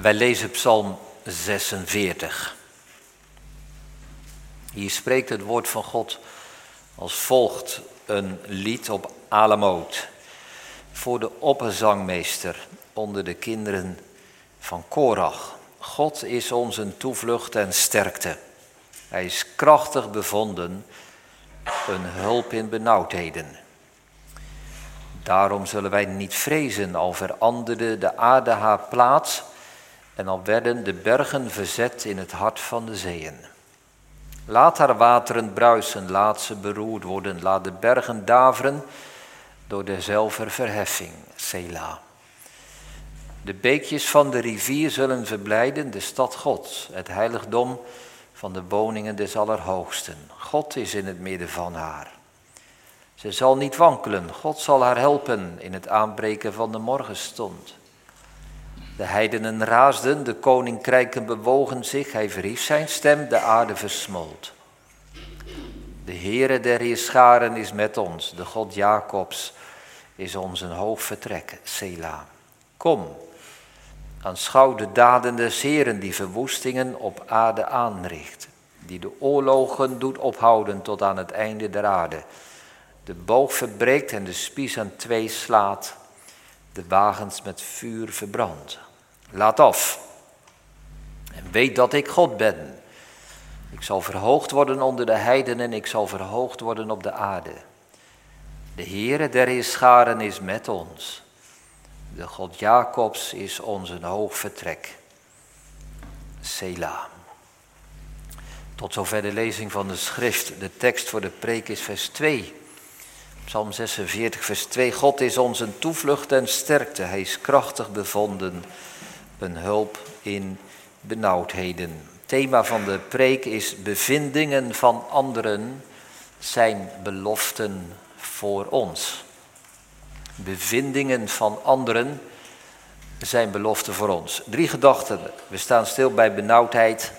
Wij lezen Psalm 46. Hier spreekt het woord van God als volgt een lied op Alamoot voor de opperzangmeester onder de kinderen van Korach. God is onze toevlucht en sterkte. Hij is krachtig bevonden, een hulp in benauwdheden. Daarom zullen wij niet vrezen, al veranderde de aarde haar plaats en al werden de bergen verzet in het hart van de zeeën. Laat haar wateren bruisen, laat ze beroerd worden, laat de bergen daveren door dezelfde verheffing, Sela. De beekjes van de rivier zullen verblijden de stad Gods, het heiligdom van de woningen des Allerhoogsten. God is in het midden van haar. Ze zal niet wankelen, God zal haar helpen in het aanbreken van de morgenstond. De heidenen raasden, de koninkrijken bewogen zich, hij verhief zijn stem, de aarde versmolt. De Heere der Heerscharen is met ons, de God Jacobs is ons een hoog vertrek, Sela. Kom, aanschouw de daden des Heren die verwoestingen op aarde aanricht, die de oorlogen doet ophouden tot aan het einde der aarde, de boog verbreekt en de spies aan twee slaat, de wagens met vuur verbrandt. Laat af en weet dat ik God ben. Ik zal verhoogd worden onder de heidenen, ik zal verhoogd worden op de aarde. De Heere der scharen is met ons. De God Jacobs is ons een hoog vertrek. Sela. Tot zover de lezing van de schrift. De tekst voor de preek is vers 2. Psalm 46, vers 2. God is ons een toevlucht en sterkte. Hij is krachtig bevonden. Een hulp in benauwdheden. Thema van de preek is bevindingen van anderen zijn beloften voor ons. Bevindingen van anderen zijn beloften voor ons. Drie gedachten. We staan stil bij benauwdheid.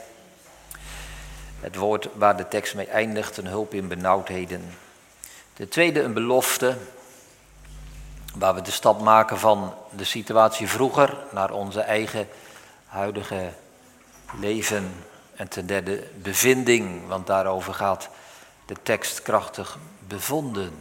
Het woord waar de tekst mee eindigt, een hulp in benauwdheden. De tweede, een belofte, waar we de stap maken van de situatie vroeger naar onze eigen huidige leven. En ten derde, bevinding, want daarover gaat de tekst krachtig bevonden.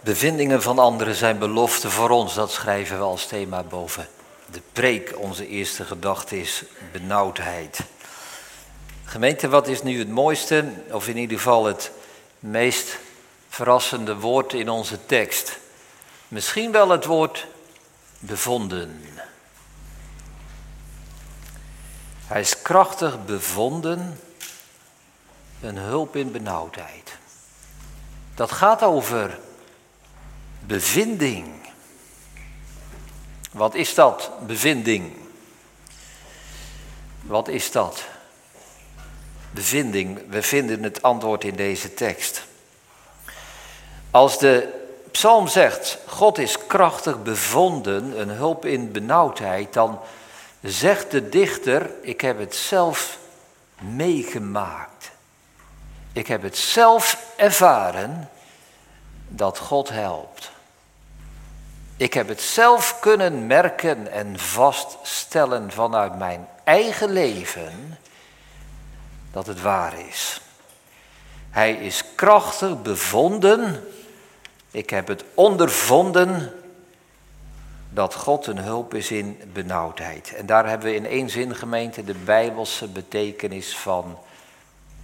Bevindingen van anderen zijn beloften voor ons, dat schrijven we als thema boven. De preek, onze eerste gedachte is benauwdheid. Gemeente, wat is nu het mooiste, of in ieder geval het meest verrassende woord in onze tekst? Misschien wel het woord bevonden. Hij is krachtig bevonden, een hulp in benauwdheid. Dat gaat over bevinding. Wat is dat, bevinding? Wat is dat? Bevinding, we vinden het antwoord in deze tekst. Als de psalm zegt, God is krachtig bevonden, een hulp in benauwdheid, dan zegt de dichter, ik heb het zelf meegemaakt. Ik heb het zelf ervaren dat God helpt. Ik heb het zelf kunnen merken en vaststellen vanuit mijn eigen leven dat het waar is. Hij is krachtig bevonden. Ik heb het ondervonden dat God een hulp is in benauwdheid. En daar hebben we in één zin gemeente de bijbelse betekenis van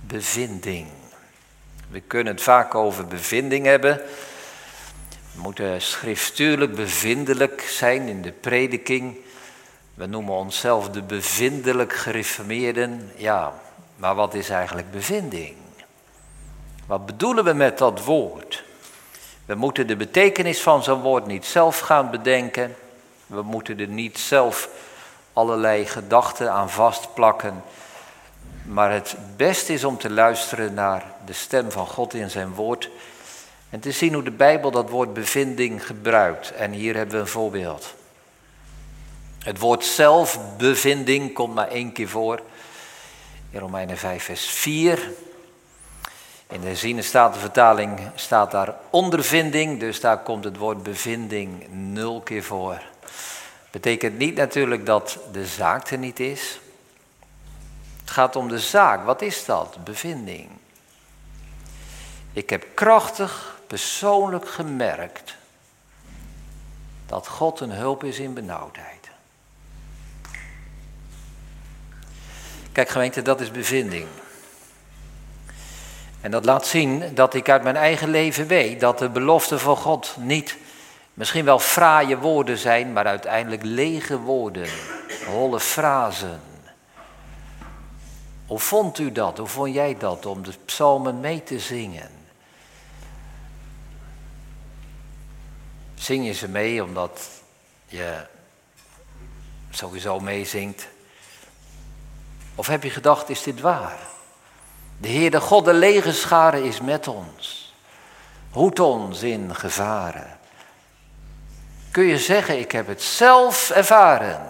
bevinding. We kunnen het vaak over bevinding hebben. We moeten schriftuurlijk bevindelijk zijn in de prediking. We noemen onszelf de bevindelijk gereformeerden. Ja, maar wat is eigenlijk bevinding? Wat bedoelen we met dat woord? We moeten de betekenis van zo'n woord niet zelf gaan bedenken. We moeten er niet zelf allerlei gedachten aan vastplakken. Maar het beste is om te luisteren naar de stem van God in zijn woord. En te zien hoe de Bijbel dat woord bevinding gebruikt. En hier hebben we een voorbeeld. Het woord zelfbevinding komt maar één keer voor. In Romeinen 5, vers 4. In de ziene vertaling staat daar ondervinding, dus daar komt het woord bevinding nul keer voor. Betekent niet natuurlijk dat de zaak er niet is. Het gaat om de zaak. Wat is dat? Bevinding. Ik heb krachtig persoonlijk gemerkt dat God een hulp is in benauwdheid. Kijk gemeente, dat is bevinding. En dat laat zien dat ik uit mijn eigen leven weet dat de beloften van God niet misschien wel fraaie woorden zijn, maar uiteindelijk lege woorden, holle frazen. Hoe vond u dat? Hoe vond jij dat om de psalmen mee te zingen? Zing je ze mee omdat je sowieso meezingt? Of heb je gedacht, is dit waar? De Heer, de God, de legerschare is met ons. Hoed ons in gevaren. Kun je zeggen, ik heb het zelf ervaren.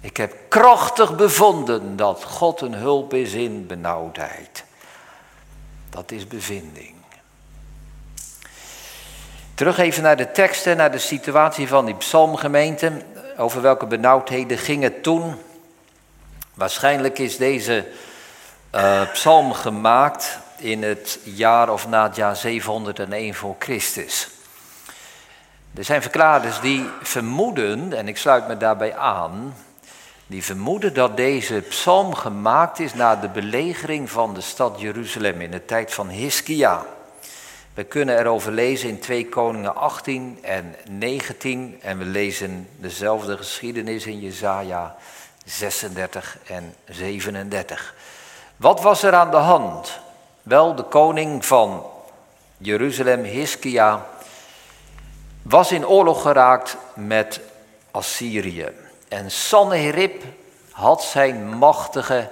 Ik heb krachtig bevonden dat God een hulp is in benauwdheid. Dat is bevinding. Terug even naar de teksten, naar de situatie van die psalmgemeente. Over welke benauwdheden ging het toen? Waarschijnlijk is deze uh, psalm gemaakt in het jaar of na het jaar 701 voor Christus. Er zijn verklaarders die vermoeden, en ik sluit me daarbij aan, die vermoeden dat deze psalm gemaakt is na de belegering van de stad Jeruzalem in de tijd van Hiskia. We kunnen erover lezen in 2 Koningen 18 en 19 en we lezen dezelfde geschiedenis in Jesaja 36 en 37. Wat was er aan de hand? Wel, de koning van Jeruzalem, Hiskia, was in oorlog geraakt met Assyrië. En Sanherib had zijn machtige,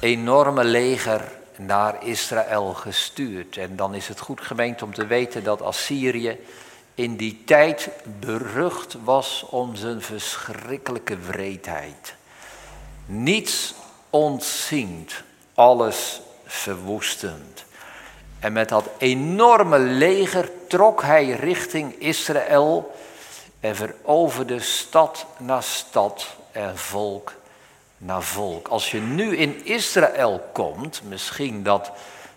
enorme leger naar Israël gestuurd. En dan is het goed gemeend om te weten dat Assyrië in die tijd berucht was om zijn verschrikkelijke wreedheid. Niets ontziend, alles verwoestend. En met dat enorme leger trok hij richting Israël en veroverde stad na stad en volk na volk. Als je nu in Israël komt, misschien dat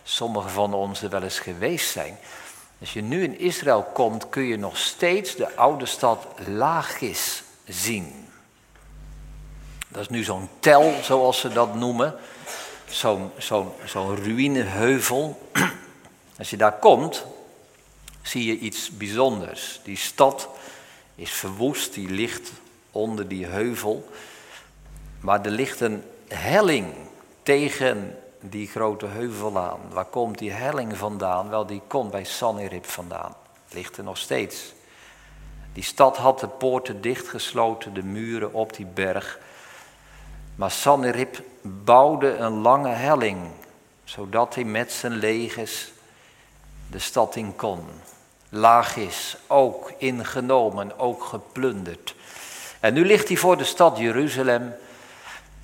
sommigen van ons er wel eens geweest zijn. Als je nu in Israël komt, kun je nog steeds de oude stad Lachis zien. Dat is nu zo'n tel, zoals ze dat noemen. Zo'n ruïneheuvel. Als je daar komt, zie je iets bijzonders. Die stad is verwoest, die ligt onder die heuvel. Maar er ligt een helling tegen die grote heuvel aan. Waar komt die helling vandaan? Wel, die komt bij Sanherib vandaan. Ligt er nog steeds. Die stad had de poorten dichtgesloten, de muren op die berg. Maar Sanherib bouwde een lange helling, zodat hij met zijn legers de stad in kon. Laag is, ook ingenomen, ook geplunderd. En nu ligt hij voor de stad Jeruzalem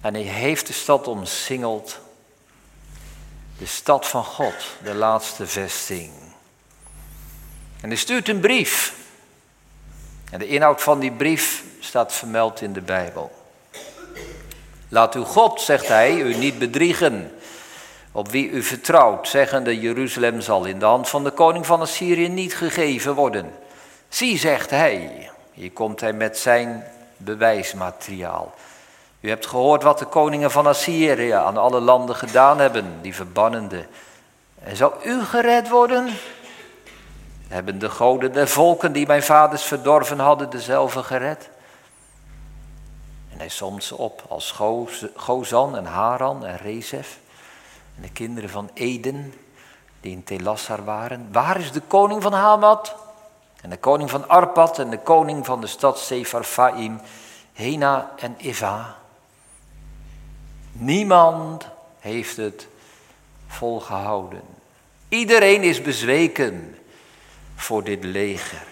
en hij heeft de stad omsingeld. De stad van God, de laatste vesting. En hij stuurt een brief. En de inhoud van die brief staat vermeld in de Bijbel. Laat uw God, zegt hij, u niet bedriegen, op wie u vertrouwt, zeggende Jeruzalem zal in de hand van de koning van Assyrië niet gegeven worden. Zie, zegt hij, hier komt hij met zijn bewijsmateriaal. U hebt gehoord wat de koningen van Assyrië aan alle landen gedaan hebben, die verbannende. En zal u gered worden? Hebben de goden der volken die mijn vaders verdorven hadden dezelfde gered? En hij somt ze op als Gozan en Haran en Rezef. En de kinderen van Eden, die in Telassar waren. Waar is de koning van Hamad? En de koning van Arpad en de koning van de stad Sepharvaim, Hena en Eva. Niemand heeft het volgehouden. Iedereen is bezweken voor dit leger.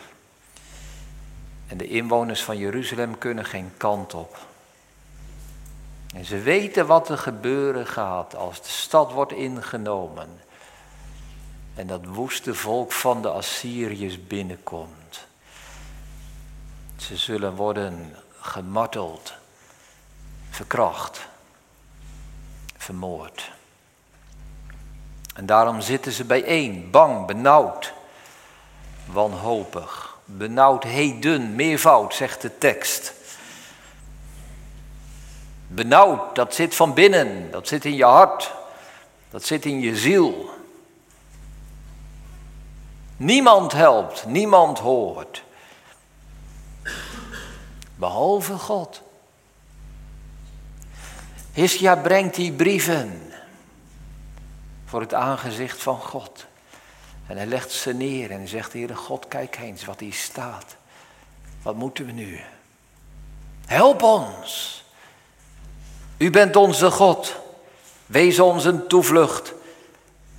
En de inwoners van Jeruzalem kunnen geen kant op. En ze weten wat er gebeuren gaat als de stad wordt ingenomen. En dat woeste volk van de Assyriërs binnenkomt. Ze zullen worden gemarteld, verkracht, vermoord. En daarom zitten ze bijeen, bang, benauwd, wanhopig. Benauwdheden, meervoud, zegt de tekst. Benauwd, dat zit van binnen, dat zit in je hart, dat zit in je ziel. Niemand helpt, niemand hoort. Behalve God. Hiskia brengt die brieven voor het aangezicht van God. En hij legt ze neer en hij zegt, Heere God, kijk eens wat hier staat. Wat moeten we nu? Help ons. U bent onze God. Wees ons een toevlucht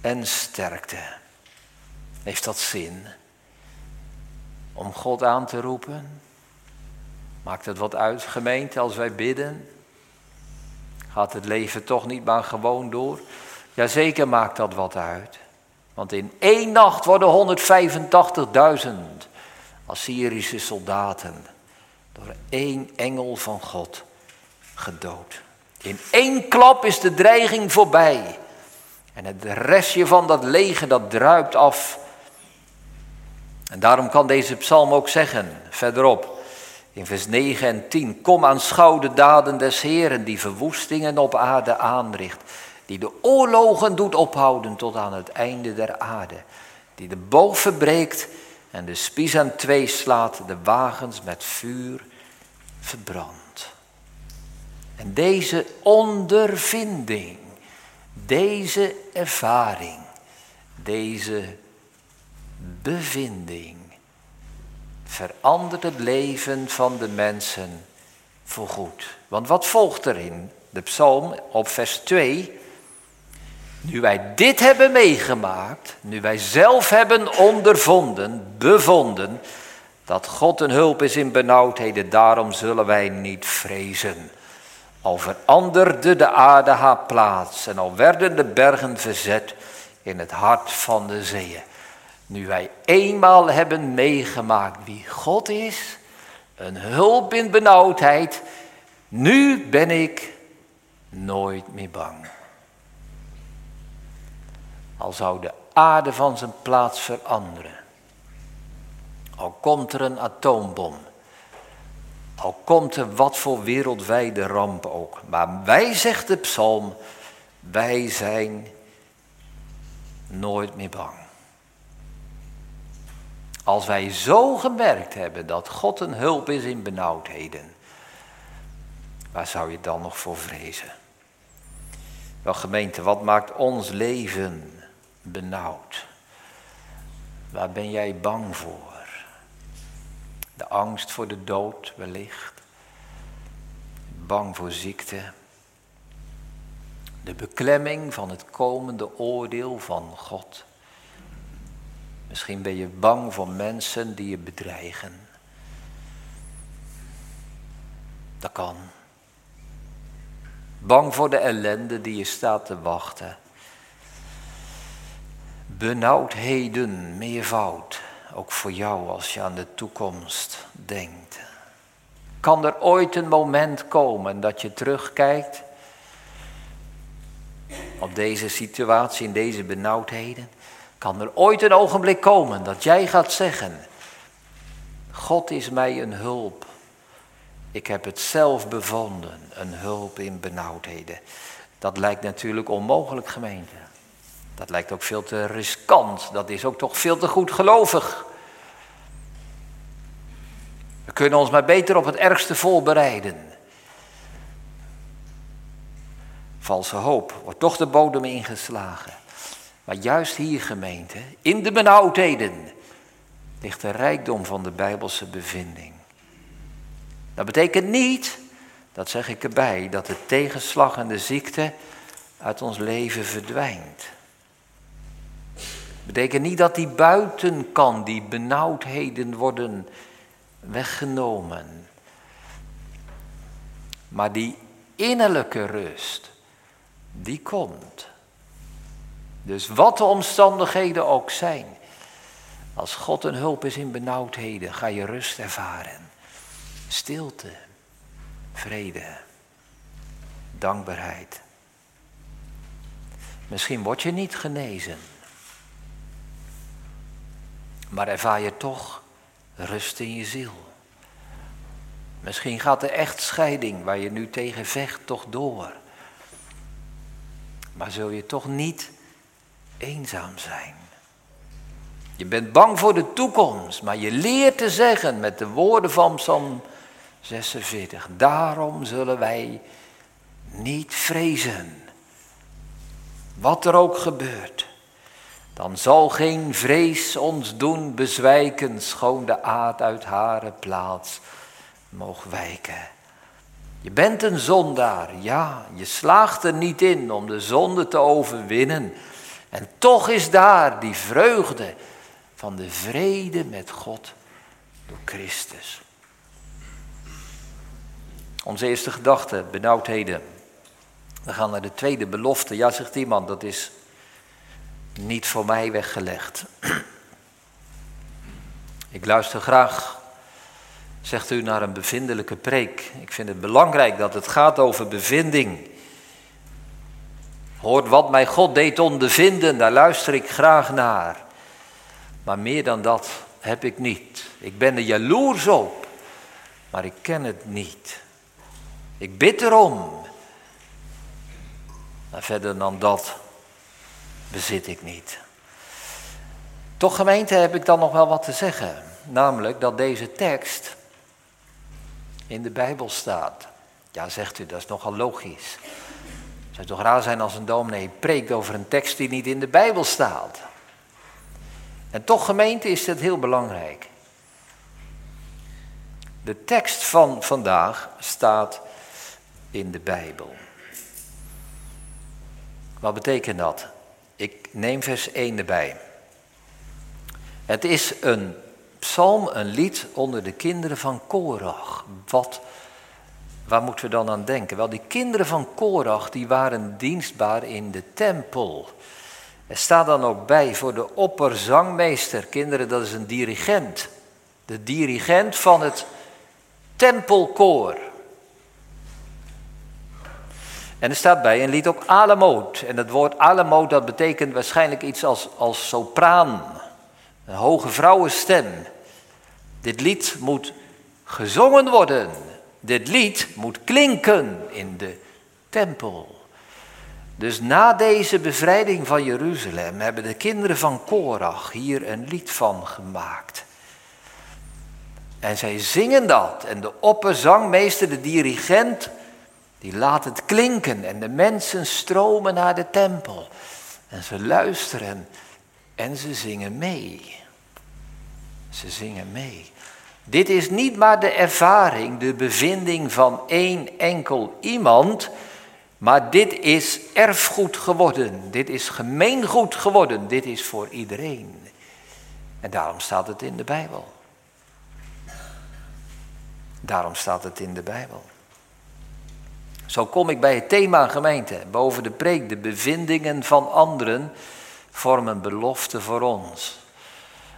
en sterkte. Heeft dat zin? Om God aan te roepen? Maakt het wat uit, gemeente, als wij bidden? Gaat het leven toch niet maar gewoon door? Jazeker maakt dat wat uit. Want in één nacht worden 185.000 Assyrische soldaten door één engel van God gedood. In één klap is de dreiging voorbij. En het restje van dat leger dat druipt af. En daarom kan deze psalm ook zeggen, verderop, in vers 9 en 10, kom aanschouw de daden des Heeren die verwoestingen op aarde aanricht die de oorlogen doet ophouden tot aan het einde der aarde, die de boog verbreekt en de spies aan twee slaat, de wagens met vuur verbrandt. En deze ondervinding, deze ervaring, deze bevinding verandert het leven van de mensen voorgoed. Want wat volgt erin? De psalm op vers 2 nu wij dit hebben meegemaakt, nu wij zelf hebben ondervonden, bevonden, dat God een hulp is in benauwdheden, daarom zullen wij niet vrezen. Al veranderde de aarde haar plaats en al werden de bergen verzet in het hart van de zeeën. Nu wij eenmaal hebben meegemaakt wie God is, een hulp in benauwdheid, nu ben ik nooit meer bang. Al zou de aarde van zijn plaats veranderen. Al komt er een atoombom. Al komt er wat voor wereldwijde ramp ook. Maar wij, zegt de psalm, wij zijn nooit meer bang. Als wij zo gemerkt hebben dat God een hulp is in benauwdheden, waar zou je dan nog voor vrezen? Wel gemeente, wat maakt ons leven benauwd? Waar ben jij bang voor? De angst voor de dood wellicht. Bang voor ziekte. De beklemming van het komende oordeel van God. Misschien ben je bang voor mensen die je bedreigen. Dat kan. Bang voor de ellende die je staat te wachten benauwdheden, meervoud, ook voor jou als je aan de toekomst denkt. Kan er ooit een moment komen dat je terugkijkt op deze situatie, in deze benauwdheden? Kan er ooit een ogenblik komen dat jij gaat zeggen, God is mij een hulp. Ik heb het zelf bevonden, een hulp in benauwdheden. Dat lijkt natuurlijk onmogelijk, gemeente. Dat lijkt ook veel te riskant. Dat is ook toch veel te goed gelovig. We kunnen ons maar beter op het ergste voorbereiden. Valse hoop wordt toch de bodem ingeslagen. Maar juist hier, gemeente, in de benauwdheden, ligt de rijkdom van de Bijbelse bevinding. Dat betekent niet, dat zeg ik erbij, dat de tegenslag en de ziekte uit ons leven verdwijnt. Betekent niet dat die buiten kan, die benauwdheden worden weggenomen. Maar die innerlijke rust, die komt. Dus wat de omstandigheden ook zijn, als God een hulp is in benauwdheden, ga je rust ervaren. Stilte, vrede, dankbaarheid. Misschien word je niet genezen, maar ervaar je toch rust in je ziel. Misschien gaat de echtscheiding waar je nu tegen vecht toch door. Maar zul je toch niet eenzaam zijn. Je bent bang voor de toekomst, maar je leert te zeggen met de woorden van Psalm 46. Daarom zullen wij niet vrezen. Wat er ook gebeurt, dan zal geen vrees ons doen bezwijken, schoon de aard uit hare plaats mogen wijken. Je bent een zondaar, ja, je slaagt er niet in om de zonde te overwinnen. En toch is daar die vreugde van de vrede met God door Christus. Onze eerste gedachte, benauwdheden. We gaan naar de tweede belofte. Ja, zegt iemand, dat is niet voor mij weggelegd. Ik luister graag, zegt u, naar een bevindelijke preek. Ik vind het belangrijk dat het gaat over bevinding. Hoort wat mij God deed ondervinden, daar luister ik graag naar. Maar meer dan dat heb ik niet. Ik ben er jaloers op, maar ik ken het niet. Ik bid erom. Maar verder dan dat bezit ik niet. Toch gemeente heb ik dan nog wel wat te zeggen. Namelijk dat deze tekst in de Bijbel staat. Ja, zegt u, dat is nogal logisch. Het zou toch raar zijn als een dominee preekt over een tekst die niet in de Bijbel staat. En toch gemeente is dit heel belangrijk. De tekst van vandaag staat in de Bijbel. Wat betekent dat? Neem vers 1 erbij. Het is een psalm, een lied onder de kinderen van Korach. Wat, waar moeten we dan aan denken? Wel, die kinderen van Korach die waren dienstbaar in de tempel. Er staat dan ook bij voor de opperzangmeester. Kinderen, dat is een dirigent. De dirigent van het tempelkoor. En er staat bij een lied ook Alamoot. En het woord Alamoot dat betekent waarschijnlijk iets als, als sopraan. Een hoge vrouwenstem. Dit lied moet gezongen worden. Dit lied moet klinken in de tempel. Dus na deze bevrijding van Jeruzalem hebben de kinderen van Korach hier een lied van gemaakt. En zij zingen dat. En de opperzangmeester, de dirigent, die laat het klinken. En de mensen stromen naar de tempel. En ze luisteren en ze zingen mee. Ze zingen mee. Dit is niet maar de ervaring, de bevinding van één enkel iemand, maar dit is erfgoed geworden. Dit is gemeengoed geworden. Dit is voor iedereen. En daarom staat het in de Bijbel. Daarom staat het in de Bijbel. Zo kom ik bij het thema gemeente. Boven de preek, de bevindingen van anderen vormen belofte voor ons.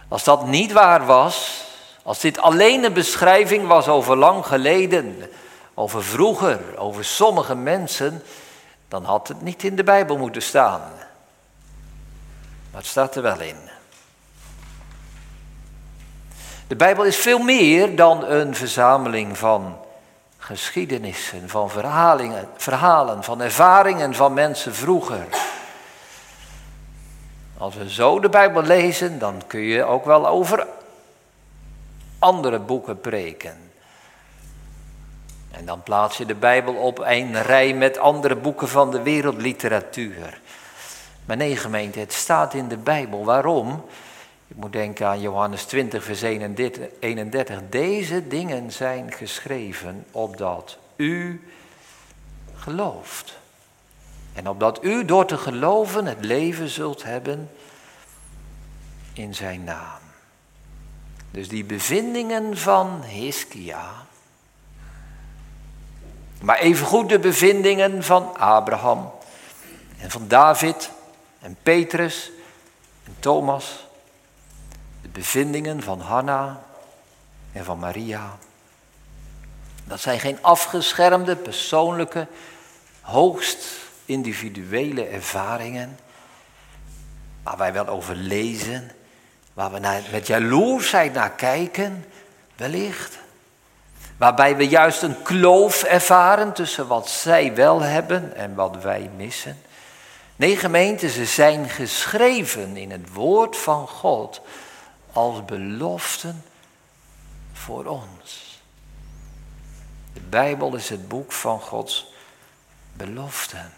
Als dat niet waar was, als dit alleen een beschrijving was over lang geleden, over vroeger, over sommige mensen, dan had het niet in de Bijbel moeten staan. Maar het staat er wel in. De Bijbel is veel meer dan een verzameling van geschiedenissen, van verhalingen, verhalen, van ervaringen van mensen vroeger. Als we zo de Bijbel lezen, dan kun je ook wel over andere boeken preken. En dan plaats je de Bijbel op een rij met andere boeken van de wereldliteratuur. Maar nee, gemeente, het staat in de Bijbel. Waarom? Ik moet denken aan Johannes 20, vers 31. Deze dingen zijn geschreven opdat u gelooft. En opdat u door te geloven het leven zult hebben in zijn naam. Dus die bevindingen van Hiskia. Maar evengoed de bevindingen van Abraham en van David en Petrus en Thomas. Bevindingen van Hanna en van Maria. Dat zijn geen afgeschermde, persoonlijke, hoogst individuele ervaringen. Waar wij wel over lezen, waar we naar, met jaloersheid naar kijken, wellicht. Waarbij we juist een kloof ervaren tussen wat zij wel hebben en wat wij missen. Nee, gemeente, ze zijn geschreven in het woord van God als beloften voor ons. De Bijbel is het boek van Gods beloften.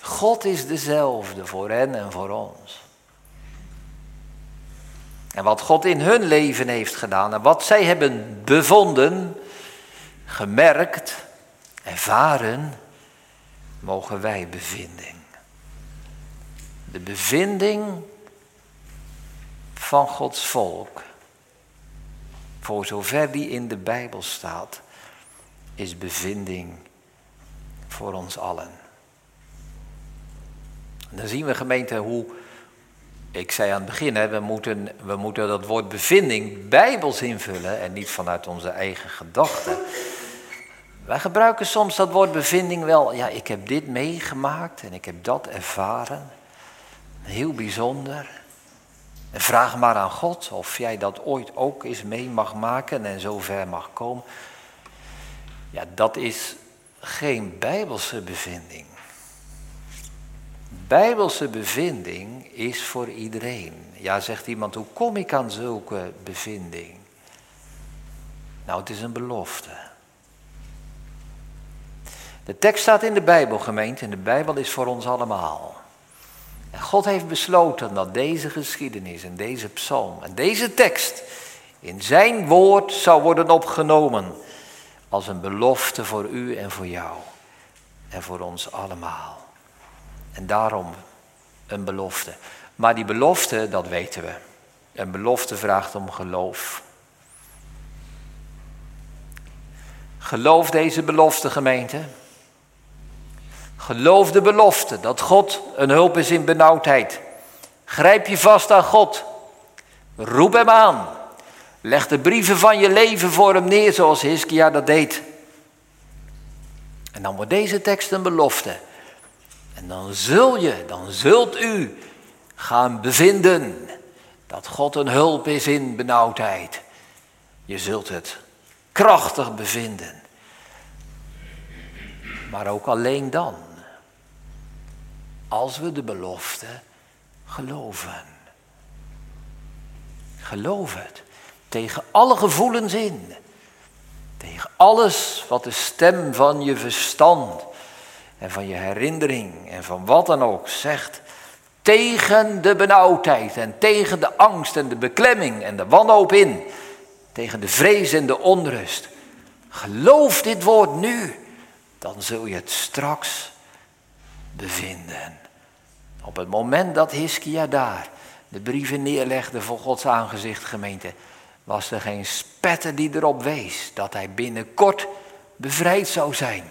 God is dezelfde voor hen en voor ons. En wat God in hun leven heeft gedaan en wat zij hebben bevonden, gemerkt, ervaren, mogen wij bevinding. De bevinding van Gods volk, voor zover die in de Bijbel staat, is bevinding voor ons allen. dan zien we gemeente hoe, ik zei aan het begin, we, moeten, we moeten dat woord bevinding bijbels invullen en niet vanuit onze eigen gedachten. Wij gebruiken soms dat woord bevinding wel, ja ik heb dit meegemaakt en ik heb dat ervaren. Heel bijzonder. En vraag maar aan God of jij dat ooit ook eens mee mag maken en zo ver mag komen. Ja, dat is geen bijbelse bevinding. Bijbelse bevinding is voor iedereen. Ja, zegt iemand, hoe kom ik aan zulke bevinding? Nou, het is een belofte. De tekst staat in de Bijbel, gemeente, en de Bijbel is voor ons allemaal. En God heeft besloten dat deze geschiedenis en deze psalm en deze tekst in zijn woord zou worden opgenomen als een belofte voor u en voor jou en voor ons allemaal. En daarom een belofte. Maar die belofte, dat weten we. Een belofte vraagt om geloof. Geloof deze belofte, gemeente. Geloof de belofte dat God een hulp is in benauwdheid. Grijp je vast aan God. Roep hem aan. Leg de brieven van je leven voor hem neer zoals Hiskia dat deed. En dan wordt deze tekst een belofte. En dan zul je, dan zult u gaan bevinden dat God een hulp is in benauwdheid. Je zult het krachtig bevinden. Maar ook alleen dan. Als we de belofte geloven. Geloof het. Tegen alle gevoelens in. Tegen alles wat de stem van je verstand en van je herinnering en van wat dan ook zegt. Tegen de benauwdheid en tegen de angst en de beklemming en de wanhoop in. Tegen de vrees en de onrust. Geloof dit woord nu, dan zul je het straks bevinden. Op het moment dat Hiskia daar de brieven neerlegde voor Gods aangezicht, gemeente, was er geen spetter die erop wees dat hij binnenkort bevrijd zou zijn.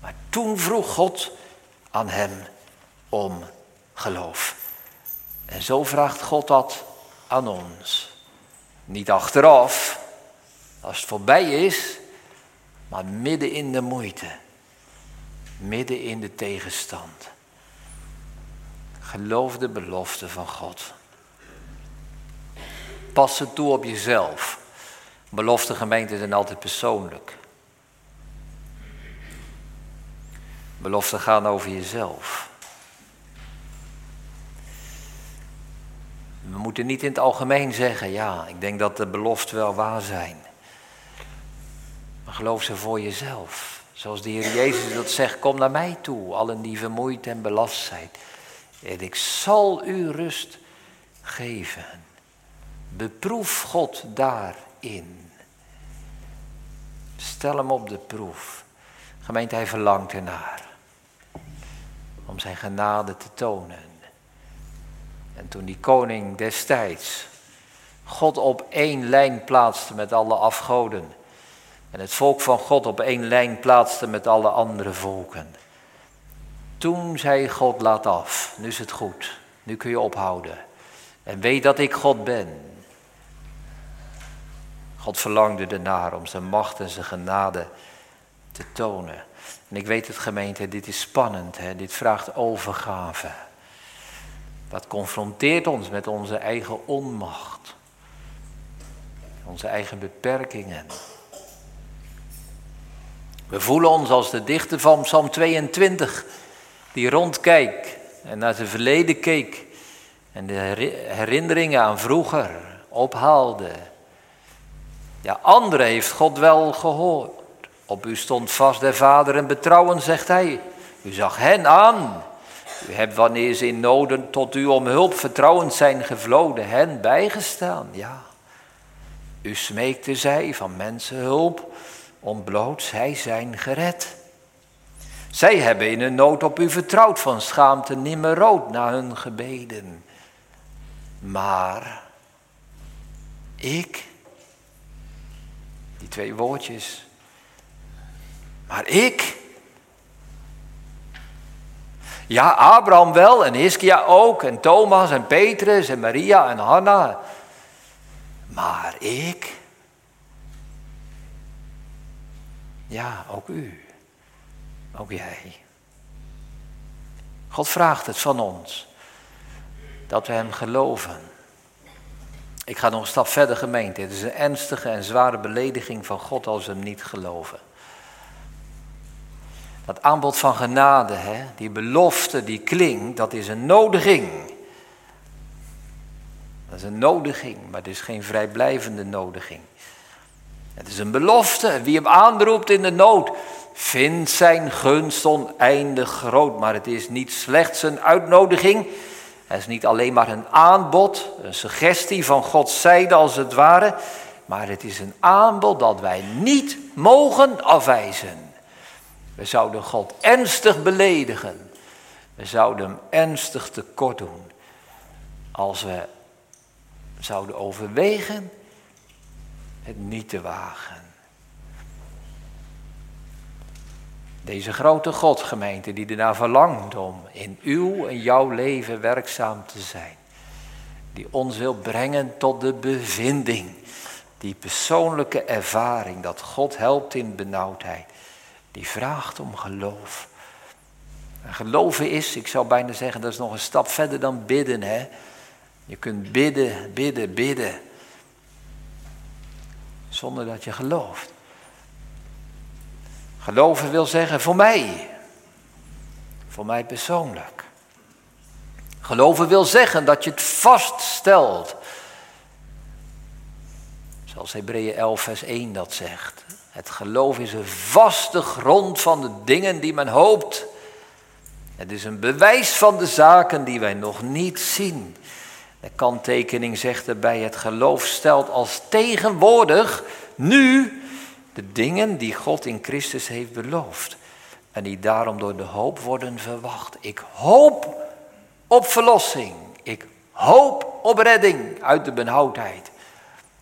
Maar toen vroeg God aan hem om geloof. En zo vraagt God dat aan ons. Niet achteraf, als het voorbij is, maar midden in de moeite, midden in de tegenstand. Geloof de belofte van God. Pas het toe op jezelf. Belofte gemeenten zijn altijd persoonlijk. Beloften gaan over jezelf. We moeten niet in het algemeen zeggen, ja, ik denk dat de beloften wel waar zijn. Maar geloof ze voor jezelf. Zoals de Heer Jezus dat zegt, kom naar mij toe, allen die vermoeid en belast zijn. En ik zal u rust geven. Beproef God daarin. Stel hem op de proef. Gemeente, hij verlangt ernaar. Om zijn genade te tonen. En toen die koning destijds God op één lijn plaatste met alle afgoden. En het volk van God op één lijn plaatste met alle andere volken. Toen zei God, laat af, nu is het goed, nu kun je ophouden. En weet dat ik God ben. God verlangde ernaar om zijn macht en zijn genade te tonen. En ik weet het gemeente, dit is spannend, hè? dit vraagt overgave. Dat confronteert ons met onze eigen onmacht, onze eigen beperkingen. We voelen ons als de dichter van Psalm 22, die rondkijkt en naar zijn verleden keek en de herinneringen aan vroeger ophaalde. Ja, anderen heeft God wel gehoord. Op u stond vast de Vader en betrouwen, zegt hij. U zag hen aan. U hebt wanneer ze in noden tot u om hulp vertrouwend zijn gevloden, hen bijgestaan. Ja. U smeekte zij van mensen hulp, ontbloot zij zijn gered. Zij hebben in hun nood op u vertrouwd, van schaamte nimmer rood na hun gebeden. Maar ik, die twee woordjes, maar ik, ja, Abraham wel en Hiskia ook en Thomas en Petrus en Maria en Hanna, maar ik, ja, ook u, ook jij. God vraagt het van ons dat we Hem geloven. Ik ga nog een stap verder, gemeente. Het is een ernstige en zware belediging van God als we Hem niet geloven. Dat aanbod van genade, hè, die belofte die klinkt, dat is een nodiging. Dat is een nodiging, maar het is geen vrijblijvende nodiging. Het is een belofte. Wie hem aanroept in de nood, vindt zijn gunst oneindig groot. Maar het is niet slechts een uitnodiging, het is niet alleen maar een aanbod, een suggestie van Gods zijde als het ware, maar het is een aanbod dat wij niet mogen afwijzen. We zouden God ernstig beledigen. We zouden hem ernstig tekort doen als we zouden overwegen het niet te wagen. Deze grote Godgemeente die ernaar verlangt om in uw en jouw leven werkzaam te zijn. Die ons wil brengen tot de bevinding. Die persoonlijke ervaring dat God helpt in benauwdheid. Die vraagt om geloof. En geloven is, ik zou bijna zeggen, dat is nog een stap verder dan bidden. Hè? Je kunt bidden, bidden, bidden. Zonder dat je gelooft. Geloven wil zeggen voor mij. Voor mij persoonlijk. Geloven wil zeggen dat je het vaststelt. Zoals Hebreeën 11, vers 1 dat zegt. Het geloof is een vaste grond van de dingen die men hoopt. Het is een bewijs van de zaken die wij nog niet zien. De kanttekening zegt erbij: het geloof stelt als tegenwoordig, nu, de dingen die God in Christus heeft beloofd. En die daarom door de hoop worden verwacht. Ik hoop op verlossing. Ik hoop op redding uit de benauwdheid.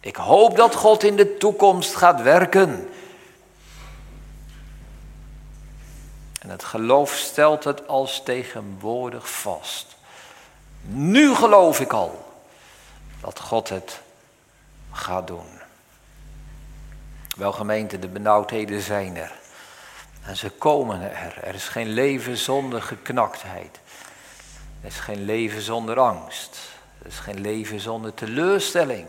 Ik hoop dat God in de toekomst gaat werken. En het geloof stelt het als tegenwoordig vast. Nu geloof ik al dat God het gaat doen. Wel gemeente, de benauwdheden zijn er. En ze komen er. Er is geen leven zonder geknaktheid. Er is geen leven zonder angst. Er is geen leven zonder teleurstelling.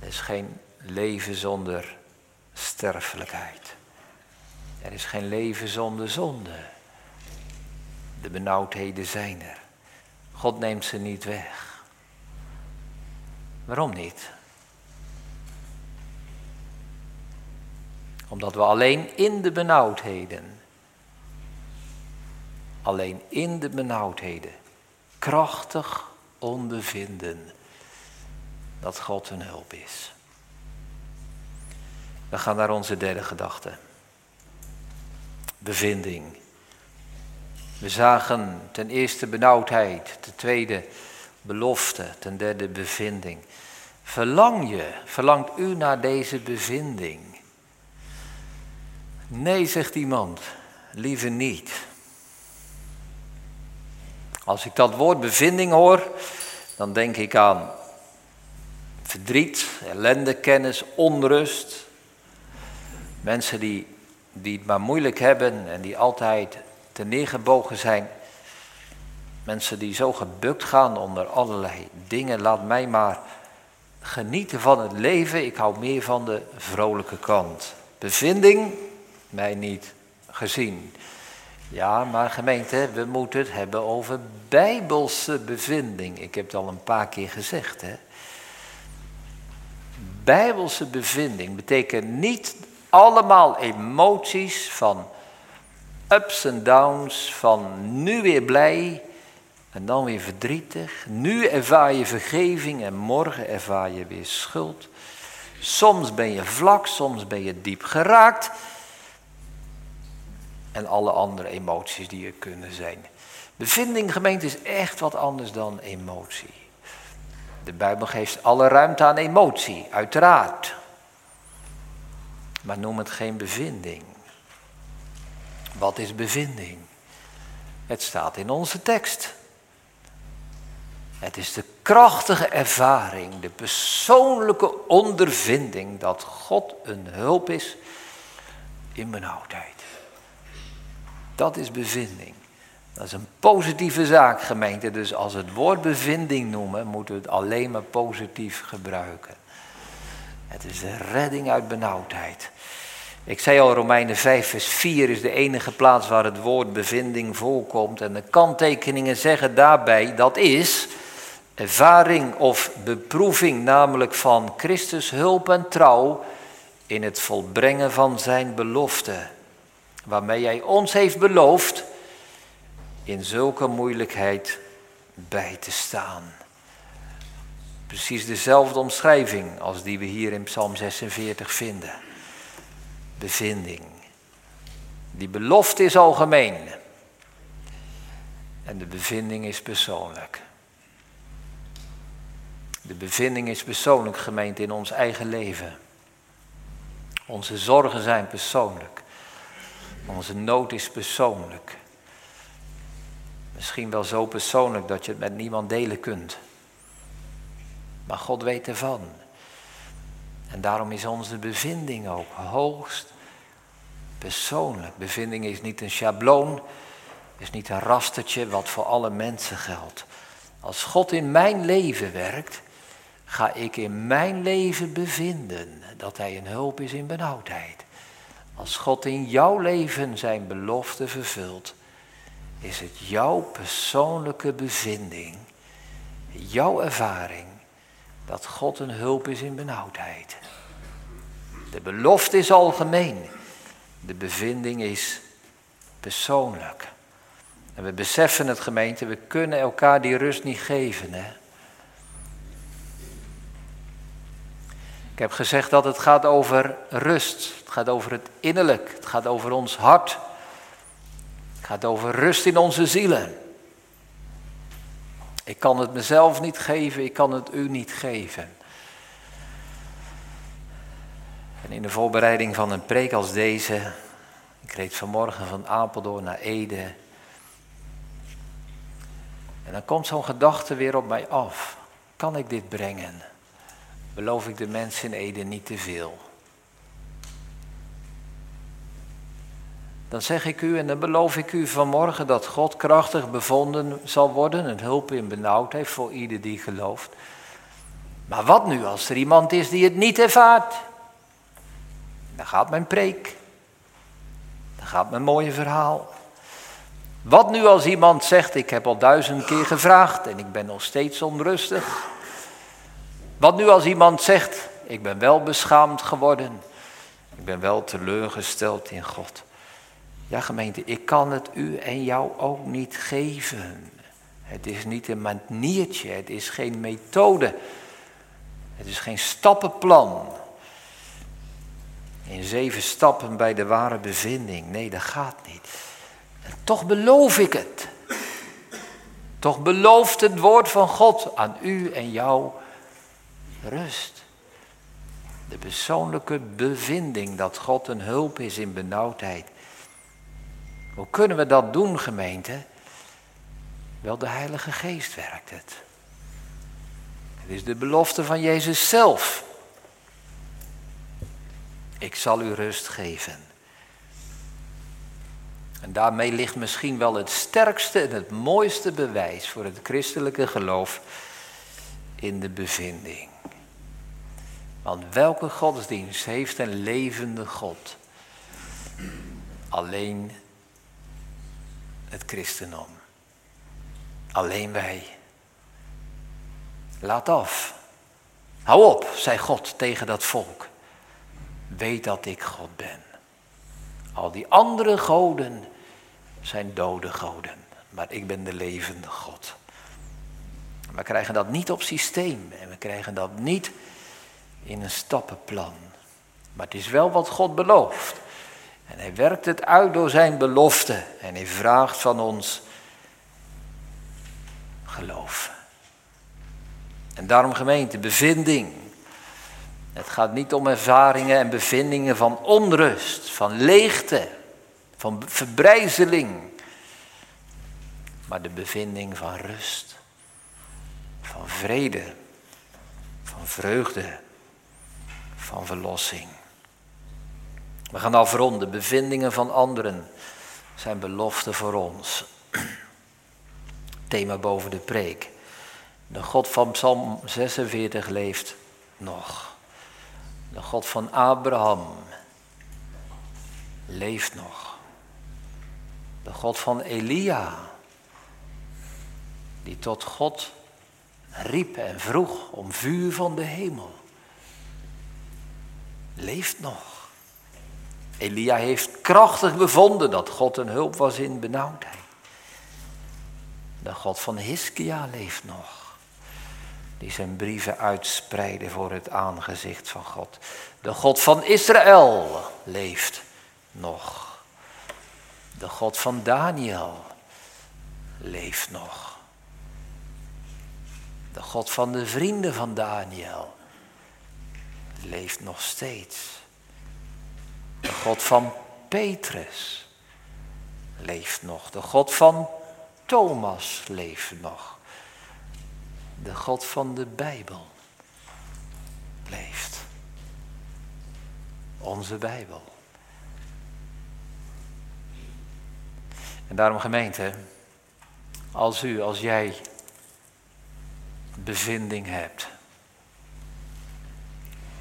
Er is geen leven zonder sterfelijkheid. Er is geen leven zonder zonde. De benauwdheden zijn er. God neemt ze niet weg. Waarom niet? Omdat we alleen in de benauwdheden, alleen in de benauwdheden, krachtig ondervinden dat God een hulp is. We gaan naar onze derde gedachte. Bevinding. We zagen ten eerste benauwdheid, ten tweede belofte, ten derde bevinding. Verlang je, verlangt u naar deze bevinding? Nee, zegt iemand, liever niet. Als ik dat woord bevinding hoor, dan denk ik aan verdriet, ellende, kennis, onrust. Mensen die, die het maar moeilijk hebben en die altijd te neergebogen zijn. Mensen die zo gebukt gaan onder allerlei dingen. Laat mij maar genieten van het leven. Ik hou meer van de vrolijke kant. Bevinding, mij niet gezien. Ja, maar gemeente, we moeten het hebben over bijbelse bevinding. Ik heb het al een paar keer gezegd. Hè? Bijbelse bevinding betekent niet allemaal emoties van ups en downs, van nu weer blij en dan weer verdrietig. Nu ervaar je vergeving en morgen ervaar je weer schuld. Soms ben je vlak, soms ben je diep geraakt. En alle andere emoties die er kunnen zijn. Bevinding, gemeente, is echt wat anders dan emotie. De Bijbel geeft alle ruimte aan emotie, uiteraard. Maar noem het geen bevinding. Wat is bevinding? Het staat in onze tekst. Het is de krachtige ervaring, de persoonlijke ondervinding dat God een hulp is in benauwdheid. Dat is bevinding. Dat is een positieve zaak, gemeente. Dus als we het woord bevinding noemen, moeten we het alleen maar positief gebruiken. Het is de redding uit benauwdheid. Ik zei al, Romeinen 5, vers 4 is de enige plaats waar het woord bevinding voorkomt. En de kanttekeningen zeggen daarbij, dat is ervaring of beproeving, namelijk van Christus hulp en trouw in het volbrengen van zijn belofte. Waarmee hij ons heeft beloofd in zulke moeilijkheid bij te staan. Precies dezelfde omschrijving als die we hier in Psalm 46 vinden. Bevinding. Die belofte is algemeen. En de bevinding is persoonlijk. De bevinding is persoonlijk gemeend in ons eigen leven. Onze zorgen zijn persoonlijk. Onze nood is persoonlijk. Misschien wel zo persoonlijk dat je het met niemand delen kunt. Maar God weet ervan. En daarom is onze bevinding ook hoogst persoonlijk. Bevinding is niet een schabloon, is niet een rastertje wat voor alle mensen geldt. Als God in mijn leven werkt, ga ik in mijn leven bevinden dat Hij een hulp is in benauwdheid. Als God in jouw leven zijn belofte vervult, is het jouw persoonlijke bevinding, jouw ervaring, dat God een hulp is in benauwdheid. De belofte is algemeen, de bevinding is persoonlijk. En we beseffen het gemeente, we kunnen elkaar die rust niet geven. Hè? Ik heb gezegd dat het gaat over rust. Het gaat over het innerlijk. Het gaat over ons hart. Het gaat over rust in onze zielen. Ik kan het mezelf niet geven, ik kan het u niet geven. En in de voorbereiding van een preek als deze, ik reed vanmorgen van Apeldoorn naar Ede. En dan komt zo'n gedachte weer op mij af. Kan ik dit brengen? beloof ik de mensen in Ede niet te veel. Dan zeg ik u en dan beloof ik u vanmorgen dat God krachtig bevonden zal worden, een hulp in benauwdheid voor ieder die gelooft. Maar wat nu als er iemand is die het niet ervaart? Dan gaat mijn preek. Dan gaat mijn mooie verhaal. Wat nu als iemand zegt, ik heb al duizend keer gevraagd en ik ben nog steeds onrustig. Wat nu als iemand zegt, ik ben wel beschaamd geworden, ik ben wel teleurgesteld in God. Ja gemeente, ik kan het u en jou ook niet geven. Het is niet een maniertje, het is geen methode, het is geen stappenplan. In zeven stappen bij de ware bevinding. Nee, dat gaat niet. Toch beloof ik het. Toch belooft het woord van God aan u en jou rust. De persoonlijke bevinding dat God een hulp is in benauwdheid. Hoe kunnen we dat doen, gemeente? Wel, de Heilige Geest werkt het. Het is de belofte van Jezus zelf. Ik zal u rust geven. En daarmee ligt misschien wel het sterkste en het mooiste bewijs voor het christelijke geloof in de bevinding. Want welke godsdienst heeft een levende God? Alleen het christendom. Alleen wij. Laat af. Hou op, zei God tegen dat volk. Weet dat ik God ben. Al die andere goden zijn dode goden, maar ik ben de levende God. We krijgen dat niet op systeem en we krijgen dat niet in een stappenplan. Maar het is wel wat God belooft. En hij werkt het uit door zijn belofte. En hij vraagt van ons geloof. En daarom gemeente, bevinding. Het gaat niet om ervaringen en bevindingen van onrust, van leegte, van verbrijzeling. Maar de bevinding van rust, van vrede, van vreugde, van verlossing. We gaan afronden. Bevindingen van anderen zijn beloften voor ons. Thema boven de preek. De God van Psalm 46 leeft nog. De God van Abraham leeft nog. De God van Elia, die tot God riep en vroeg om vuur van de hemel, leeft nog. Elia heeft krachtig bevonden dat God een hulp was in benauwdheid. De God van Hiskia leeft nog. Die zijn brieven uitspreidde voor het aangezicht van God. De God van Israël leeft nog. De God van Daniel leeft nog. De God van de vrienden van Daniel leeft nog steeds. De God van Petrus leeft nog. De God van Thomas leeft nog. De God van de Bijbel leeft. Onze Bijbel. En daarom gemeente, als u, als jij bevinding hebt.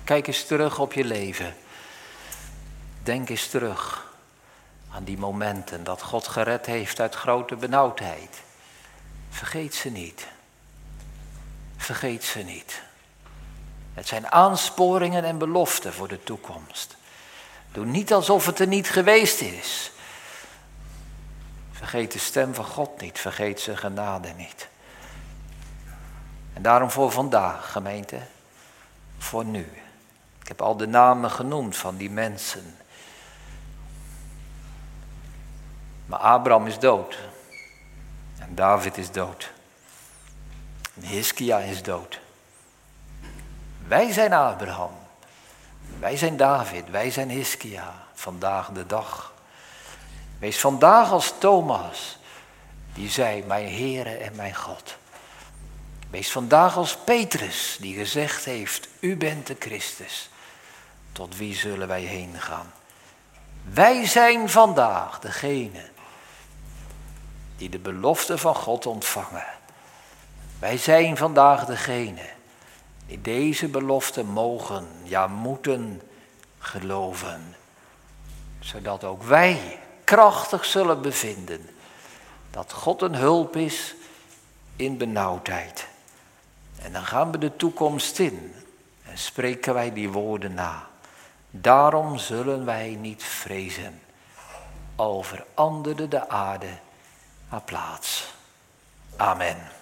Kijk eens terug op je leven. Denk eens terug aan die momenten dat God gered heeft uit grote benauwdheid. Vergeet ze niet. Vergeet ze niet. Het zijn aansporingen en beloften voor de toekomst. Doe niet alsof het er niet geweest is. Vergeet de stem van God niet, vergeet zijn genade niet. En daarom voor vandaag, gemeente, voor nu. Ik heb al de namen genoemd van die mensen Maar Abraham is dood. En David is dood. En Hiskia is dood. Wij zijn Abraham. Wij zijn David. Wij zijn Hiskia. Vandaag de dag. Wees vandaag als Thomas. Die zei, mijn Heere en mijn God. Wees vandaag als Petrus, die gezegd heeft, u bent de Christus. Tot wie zullen wij heen gaan? Wij zijn vandaag degene die de belofte van God ontvangen. Wij zijn vandaag degene die deze belofte mogen, ja moeten geloven. Zodat ook wij krachtig zullen bevinden dat God een hulp is in benauwdheid. En dan gaan we de toekomst in en spreken wij die woorden na. Daarom zullen wij niet vrezen. Al veranderde de aarde haar plaats. Amen.